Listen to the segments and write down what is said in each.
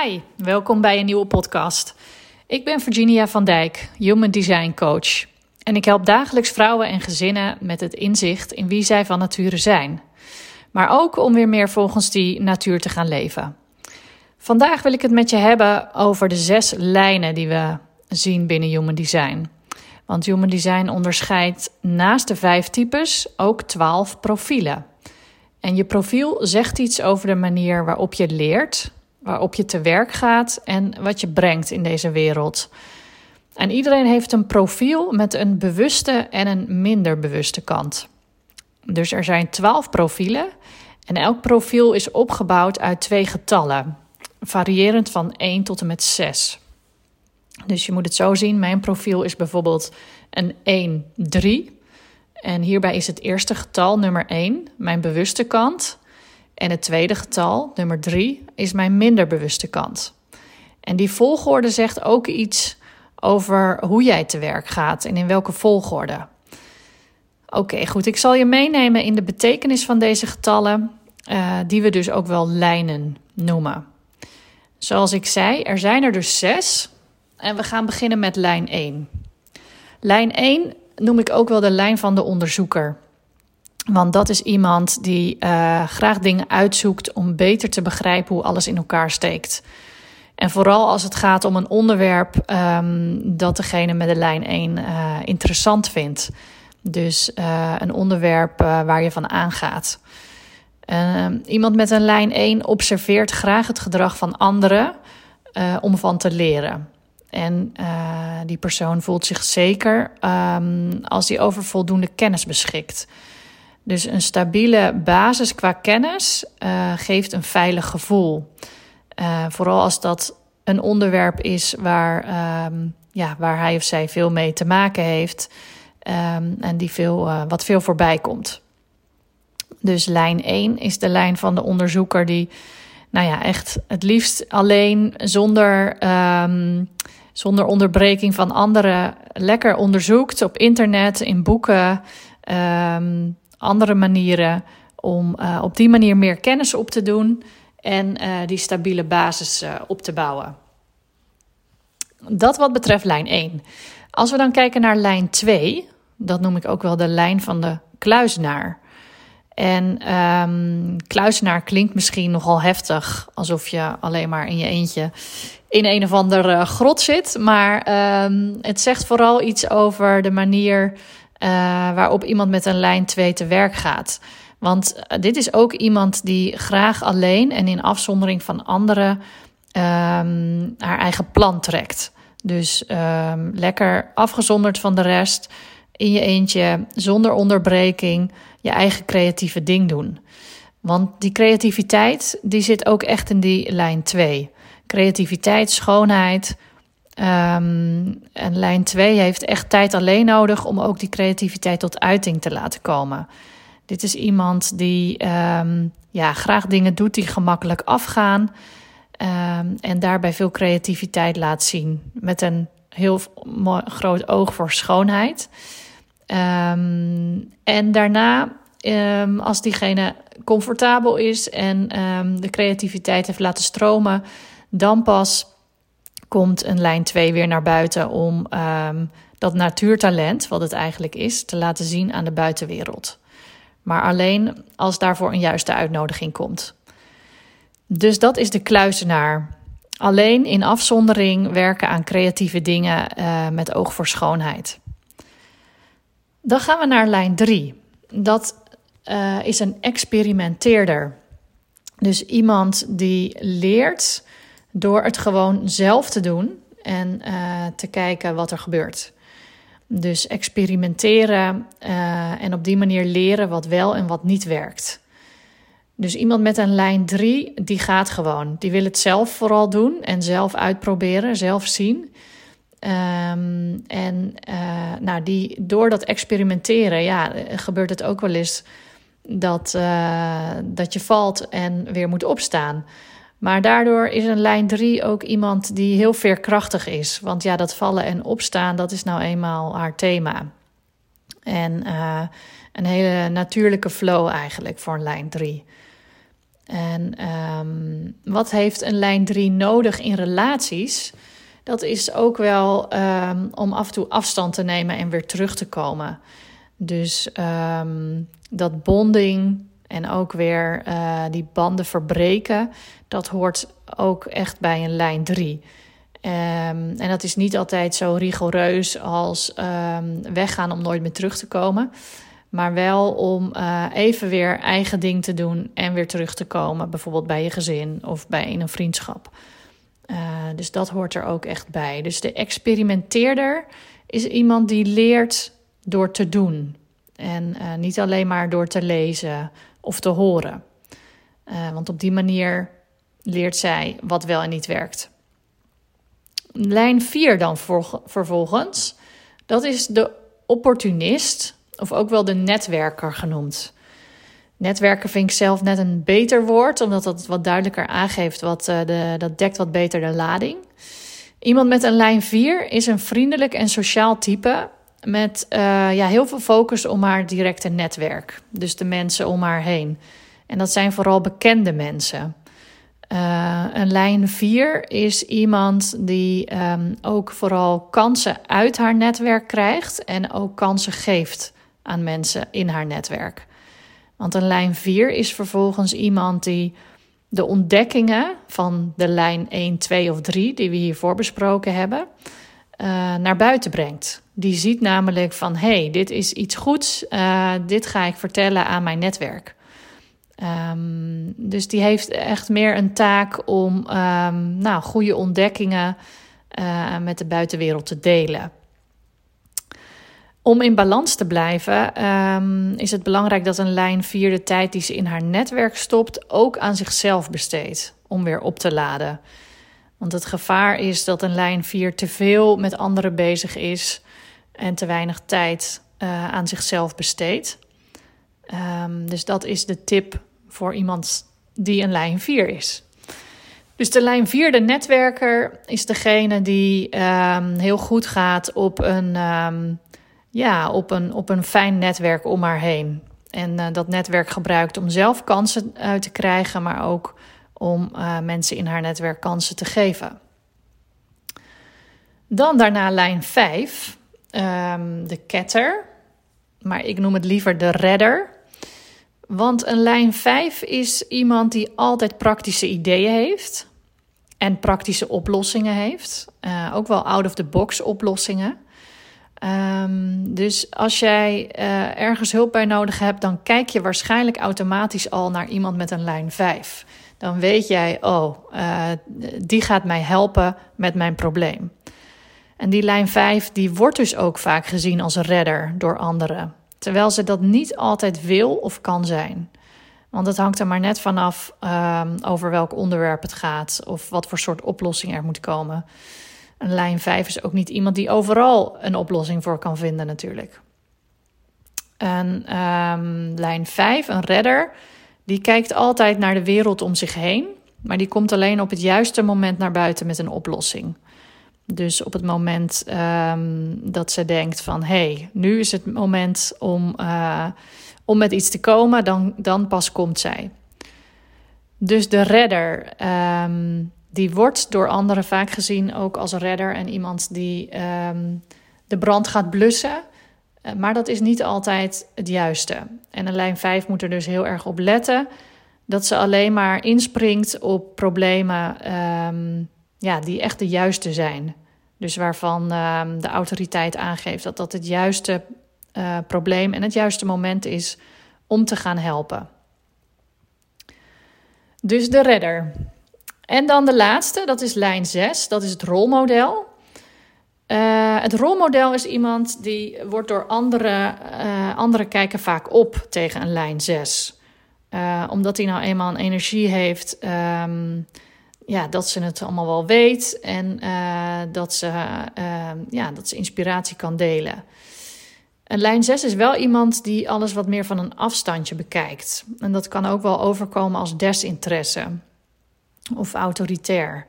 Hi, welkom bij een nieuwe podcast. Ik ben Virginia van Dijk, Human Design Coach. En ik help dagelijks vrouwen en gezinnen met het inzicht in wie zij van nature zijn. Maar ook om weer meer volgens die natuur te gaan leven. Vandaag wil ik het met je hebben over de zes lijnen die we zien binnen Human Design. Want Human Design onderscheidt naast de vijf types ook twaalf profielen. En je profiel zegt iets over de manier waarop je leert, waarop je te werk gaat en wat je brengt in deze wereld. En iedereen heeft een profiel met een bewuste en een minder bewuste kant. Dus er zijn twaalf profielen en elk profiel is opgebouwd uit twee getallen, variërend van 1 tot en met 6. Dus je moet het zo zien: mijn profiel is bijvoorbeeld een 1, 3. En hierbij is het eerste getal nummer 1 mijn bewuste kant. En het tweede getal, nummer 3, is mijn minder bewuste kant. En die volgorde zegt ook iets over hoe jij te werk gaat en in welke volgorde. Oké, goed. Ik zal je meenemen in de betekenis van deze getallen, uh, die we dus ook wel lijnen noemen. Zoals ik zei, er zijn er dus zes. En we gaan beginnen met lijn 1. Lijn 1 noem ik ook wel de lijn van de onderzoeker. Want dat is iemand die uh, graag dingen uitzoekt om beter te begrijpen hoe alles in elkaar steekt. En vooral als het gaat om een onderwerp um, dat degene met de lijn 1 uh, eh, interessant vindt. Dus uh, een onderwerp waar je van aangaat. Ehm, iemand met een lijn 1 observeert graag het gedrag van anderen om van te leren. En die persoon voelt zich zeker um, als hij over voldoende kennis beschikt. Dus een stabiele basis qua kennis uh, geeft een veilig gevoel. Uh, vooral als dat een onderwerp is waar, um, ja, waar hij of zij veel mee te maken heeft um, en die veel, wat veel voorbij komt. Dus lijn 1 is de lijn van de onderzoeker die, nou ja, echt het liefst alleen zonder zonder onderbreking van anderen lekker onderzoekt op internet, in boeken, andere manieren om uh, op die manier meer kennis op te doen en uh, die stabiele basis uh, op te bouwen. Dat wat betreft lijn 1. Als we dan kijken naar lijn 2, dat noem ik ook wel de lijn van de kluizenaar. En um, klinkt misschien nogal heftig, alsof je alleen maar in je eentje in een of andere grot zit. Maar um, het zegt vooral iets over de manier uh, waarop iemand met een lijn 2 te werk gaat. Want uh, dit is ook iemand die graag alleen en in afzondering van anderen um, haar eigen plan trekt. Dus um, lekker afgezonderd van de rest, in je eentje, zonder onderbreking, je eigen creatieve ding doen. Want die creativiteit, die zit ook echt in die lijn 2 creativiteit, schoonheid. Um, en lijn 2 heeft echt tijd alleen nodig om ook die creativiteit tot uiting te laten komen. Dit is iemand die um, ja, graag dingen doet die gemakkelijk afgaan. Um, en daarbij veel creativiteit laat zien. Met een heel groot oog voor schoonheid. en daarna, als diegene comfortabel is en de creativiteit heeft laten stromen, dan pas komt een lijn 2 weer naar buiten om um, dat natuurtalent, wat het eigenlijk is, te laten zien aan de buitenwereld. Maar alleen als daarvoor een juiste uitnodiging komt. Dus dat is de kluizenaar. Alleen in afzondering werken aan creatieve dingen uh, met oog voor schoonheid. Dan gaan we naar lijn 3. Dat uh, is een experimenteerder. Dus iemand die leert door het gewoon zelf te doen en uh, te kijken wat er gebeurt. Dus experimenteren uh, en op die manier leren wat wel en wat niet werkt. Dus iemand met een lijn 3, die gaat gewoon. Die wil het zelf vooral doen en zelf uitproberen, zelf zien. Um, en uh, nou, die, door dat experimenteren, ja, gebeurt het ook wel eens dat, dat je valt en weer moet opstaan. Maar daardoor is een lijn 3 ook iemand die heel veerkrachtig is. Want ja, dat vallen en opstaan, dat is nou eenmaal haar thema. En uh, een hele natuurlijke flow eigenlijk voor een lijn 3. En ehm, wat heeft een lijn 3 nodig in relaties? Dat is ook wel ehm, om af en toe afstand te nemen en weer terug te komen. Dus ehm, dat bonding en ook weer uh, die banden verbreken, dat hoort ook echt bij een lijn 3. en dat is niet altijd zo rigoureus als weggaan om nooit meer terug te komen. Maar wel om uh, even weer eigen ding te doen en weer terug te komen. Bijvoorbeeld bij je gezin of bij een vriendschap. Uh, dus dat hoort er ook echt bij. Dus de experimenteerder is iemand die leert door te doen. En niet alleen maar door te lezen of te horen. want op die manier leert zij wat wel en niet werkt. Lijn 4 dan vervolgens. Dat is de opportunist of ook wel de netwerker genoemd. Netwerken vind ik zelf net een beter woord, omdat dat wat duidelijker aangeeft, wat, uh, de, dat dekt wat beter de lading. Iemand met een lijn 4 is een vriendelijk en sociaal type met uh, ja, heel veel focus om haar directe netwerk. Dus de mensen om haar heen. En dat zijn vooral bekende mensen. Uh, een lijn 4 is iemand die um, ook vooral kansen uit haar netwerk krijgt en ook kansen geeft aan mensen in haar netwerk. Want een lijn 4 is vervolgens iemand die de ontdekkingen van de lijn 1, 2 of 3, die we hiervoor besproken hebben, uh, naar buiten brengt. Die ziet namelijk van hey, dit is iets goeds, uh, dit ga ik vertellen aan mijn netwerk. Um, dus die heeft echt meer een taak om um, nou, goede ontdekkingen uh, met de buitenwereld te delen. Om in balans te blijven um, is het belangrijk dat een lijn 4 de tijd die ze in haar netwerk stopt ook aan zichzelf besteedt om weer op te laden. Want het gevaar is dat een lijn 4 te veel met anderen bezig is en te weinig tijd uh, aan zichzelf besteedt. Um, dus dat is de tip voor iemand die een lijn 4 is. Dus de lijn 4, de netwerker, is degene die um, heel goed gaat op een ja, op, een, op een fijn netwerk om haar heen. En uh, dat netwerk gebruikt om zelf kansen uit te krijgen, maar ook om uh, mensen in haar netwerk kansen te geven. Dan daarna lijn 5, um, ehm, de ketter. Maar ik noem het liever de redder. Want een lijn 5 is iemand die altijd praktische ideeën heeft en praktische oplossingen heeft. Uh, ook wel out-of-the-box oplossingen. Um, dus als jij uh, ergens hulp bij nodig hebt, dan kijk je waarschijnlijk automatisch al naar iemand met een lijn 5. Dan weet jij, oh, uh, die gaat mij helpen met mijn probleem. En die lijn 5 die wordt dus ook vaak gezien als redder door anderen. Terwijl ze dat niet altijd wil of kan zijn. Want het hangt er maar net vanaf um, over welk onderwerp het gaat of wat voor soort oplossing er moet komen. Een lijn 5 is ook niet iemand die overal een oplossing voor kan vinden, natuurlijk. Een um, lijn 5, een redder, die kijkt altijd naar de wereld om zich heen, maar die komt alleen op het juiste moment naar buiten met een oplossing. Dus op het moment um, dat ze denkt van hé, hey, nu is het moment om, uh, om met iets te komen, dan, dan pas komt zij. Dus de redder, um, die wordt door anderen vaak gezien ook als redder en iemand die um, de brand gaat blussen. Eh, maar dat is niet altijd het juiste. En een lijn 5 moet er dus heel erg op letten dat ze alleen maar inspringt op problemen um, ja, die echt de juiste zijn. Dus waarvan um, de autoriteit aangeeft dat dat het juiste uh, probleem en het juiste moment is om te gaan helpen. Dus de redder. En dan de laatste, dat is lijn 6, dat is het rolmodel. Uh, het rolmodel is iemand die wordt door andere, uh, anderen kijken vaak op tegen een lijn 6. Uh, eh, omdat hij nou eenmaal een energie heeft, um, ja, dat ze het allemaal wel weet en dat, ze, ehm, ja, dat ze inspiratie kan delen. Een lijn 6 is wel iemand die alles wat meer van een afstandje bekijkt. En dat kan ook wel overkomen als desinteresse of autoritair.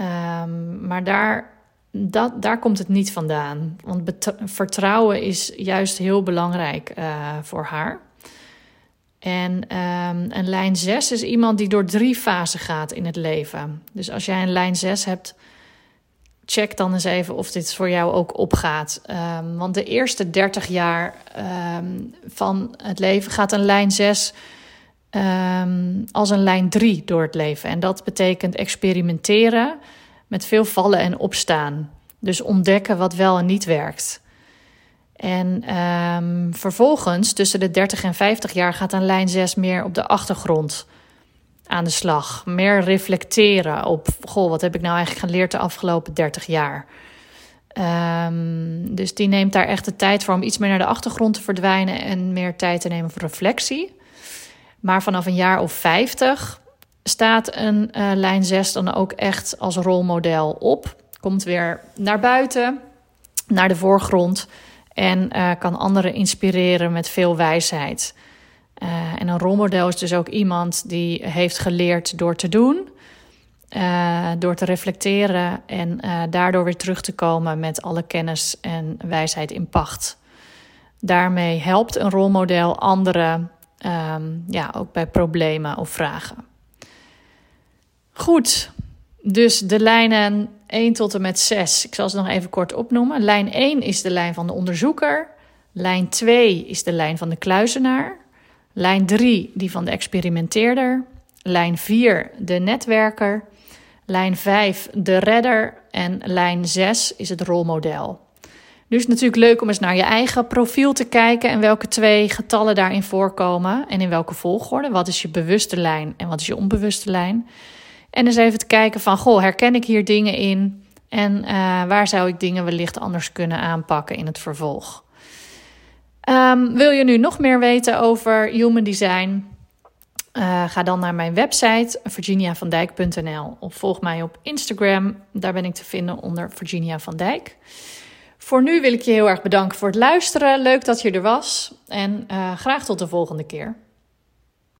Um, maar daar, dat, daar komt het niet vandaan. Want vertrouwen is juist heel belangrijk uh, voor haar. En ehm, een lijn 6 is iemand die door drie fasen gaat in het leven. Dus als jij een lijn 6 hebt, check dan eens even of dit voor jou ook opgaat. Um, want de eerste 30 jaar um, van het leven gaat een lijn 6 als een lijn 3 door het leven. En dat betekent experimenteren met veel vallen en opstaan. Dus ontdekken wat wel en niet werkt. En um, vervolgens, tussen de 30 en 50 jaar, gaat een lijn 6 meer op de achtergrond aan de slag. Meer reflecteren op, goh, wat heb ik nou eigenlijk geleerd de afgelopen 30 jaar? Um, dus die neemt daar echt de tijd voor om iets meer naar de achtergrond te verdwijnen en meer tijd te nemen voor reflectie. Maar vanaf een jaar of 50 staat een uh, lijn 6 dan ook echt als rolmodel op. Komt weer naar buiten, naar de voorgrond en uh, kan anderen inspireren met veel wijsheid. Uh, en een rolmodel is dus ook iemand die heeft geleerd door te doen, door te reflecteren en daardoor weer terug te komen met alle kennis en wijsheid in pacht. Daarmee helpt een rolmodel anderen um, ja, ook bij problemen of vragen. Goed, dus de lijnen 1 tot en met 6. Ik zal ze nog even kort opnoemen. Lijn 1 is de lijn van de onderzoeker. Lijn 2 is de lijn van de kluizenaar. Lijn 3 die van de experimenteerder. Lijn 4 de netwerker. Lijn 5 de redder. En lijn 6 is het rolmodel. Nu is het natuurlijk leuk om eens naar je eigen profiel te kijken en welke twee getallen daarin voorkomen en in welke volgorde. Wat is je bewuste lijn en wat is je onbewuste lijn? En eens even te kijken van, goh, herken ik hier dingen in? En uh, waar zou ik dingen wellicht anders kunnen aanpakken in het vervolg? Um, wil je nu nog meer weten over human design? Uh, ga dan naar mijn website virginiavandijk.nl of volg mij op Instagram. Daar ben ik te vinden onder Virginia van Dijk. Voor nu wil ik je heel erg bedanken voor het luisteren. Leuk dat je er was en uh, graag tot de volgende keer.